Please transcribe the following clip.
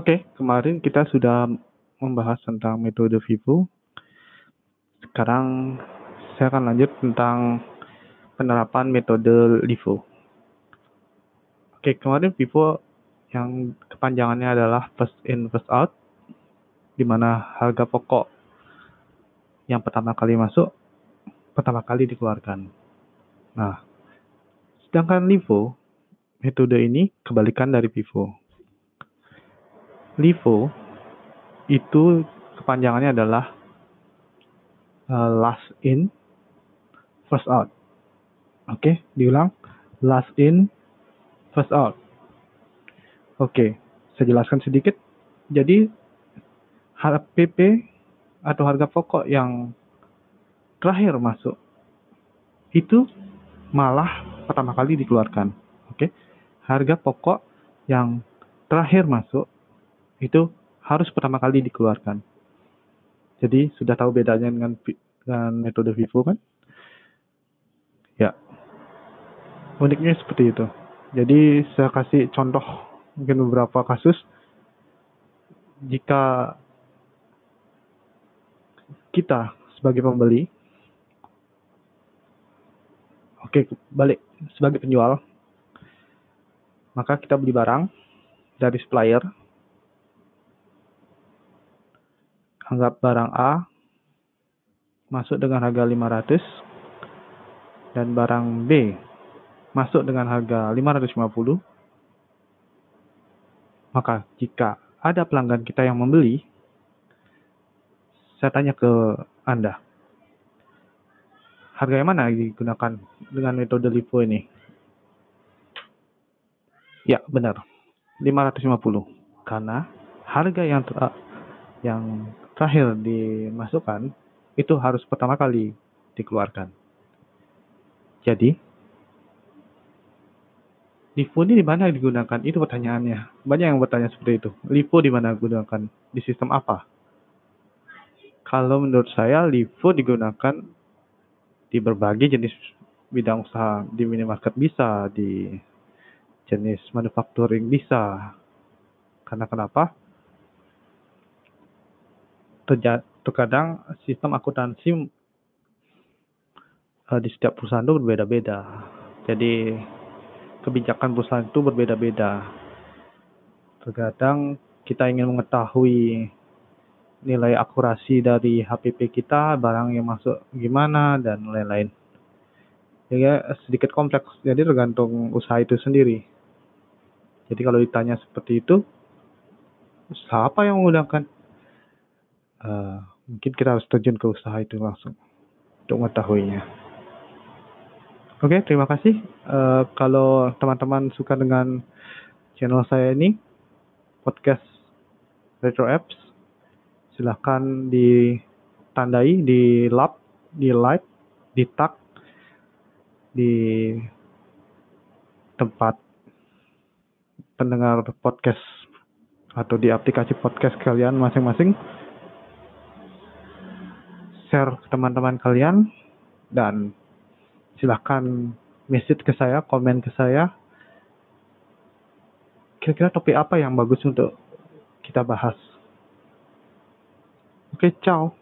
Oke, kemarin kita sudah membahas tentang metode Vivo. Sekarang saya akan lanjut tentang penerapan metode LIFO. Oke, kemarin Vivo yang kepanjangannya adalah first in first out, di mana harga pokok yang pertama kali masuk, pertama kali dikeluarkan. Nah, sedangkan LIFO, metode ini kebalikan dari Vivo. LIFO itu kepanjangannya adalah uh, last in, first out. Oke, okay, diulang. Last in, first out. Oke, okay, saya jelaskan sedikit. Jadi, HPP atau harga pokok yang terakhir masuk itu malah pertama kali dikeluarkan. Oke, okay? harga pokok yang terakhir masuk itu harus pertama kali dikeluarkan. Jadi sudah tahu bedanya dengan dengan metode Vivo kan? Ya. Uniknya seperti itu. Jadi saya kasih contoh mungkin beberapa kasus jika kita sebagai pembeli oke balik sebagai penjual maka kita beli barang dari supplier anggap barang A masuk dengan harga 500 dan barang B masuk dengan harga 550 maka jika ada pelanggan kita yang membeli saya tanya ke Anda. Harga yang mana digunakan dengan metode LIFO ini? Ya benar. 550 karena harga yang yang terakhir dimasukkan itu harus pertama kali dikeluarkan. Jadi, LIFO ini di mana digunakan? Itu pertanyaannya. Banyak yang bertanya seperti itu. LIFO di mana digunakan? Di sistem apa? Kalau menurut saya, LIFO digunakan di berbagai jenis bidang usaha. Di minimarket bisa, di jenis manufacturing bisa. Karena kenapa? Terkadang sistem akuntansi uh, di setiap perusahaan itu berbeda-beda. Jadi kebijakan perusahaan itu berbeda-beda. Terkadang kita ingin mengetahui nilai akurasi dari HPP kita, barang yang masuk gimana dan lain-lain. Jadi sedikit kompleks, jadi tergantung usaha itu sendiri. Jadi kalau ditanya seperti itu, usaha apa yang menggunakan? Uh, mungkin kita harus terjun ke usaha itu langsung untuk mengetahuinya. Oke, okay, terima kasih. Uh, kalau teman-teman suka dengan channel saya ini, podcast Retro Apps, silahkan ditandai, di lab, di like, di tag, di tempat pendengar podcast atau di aplikasi podcast kalian masing-masing share ke teman-teman kalian dan silahkan message ke saya, komen ke saya. Kira-kira topik apa yang bagus untuk kita bahas? Oke, ciao.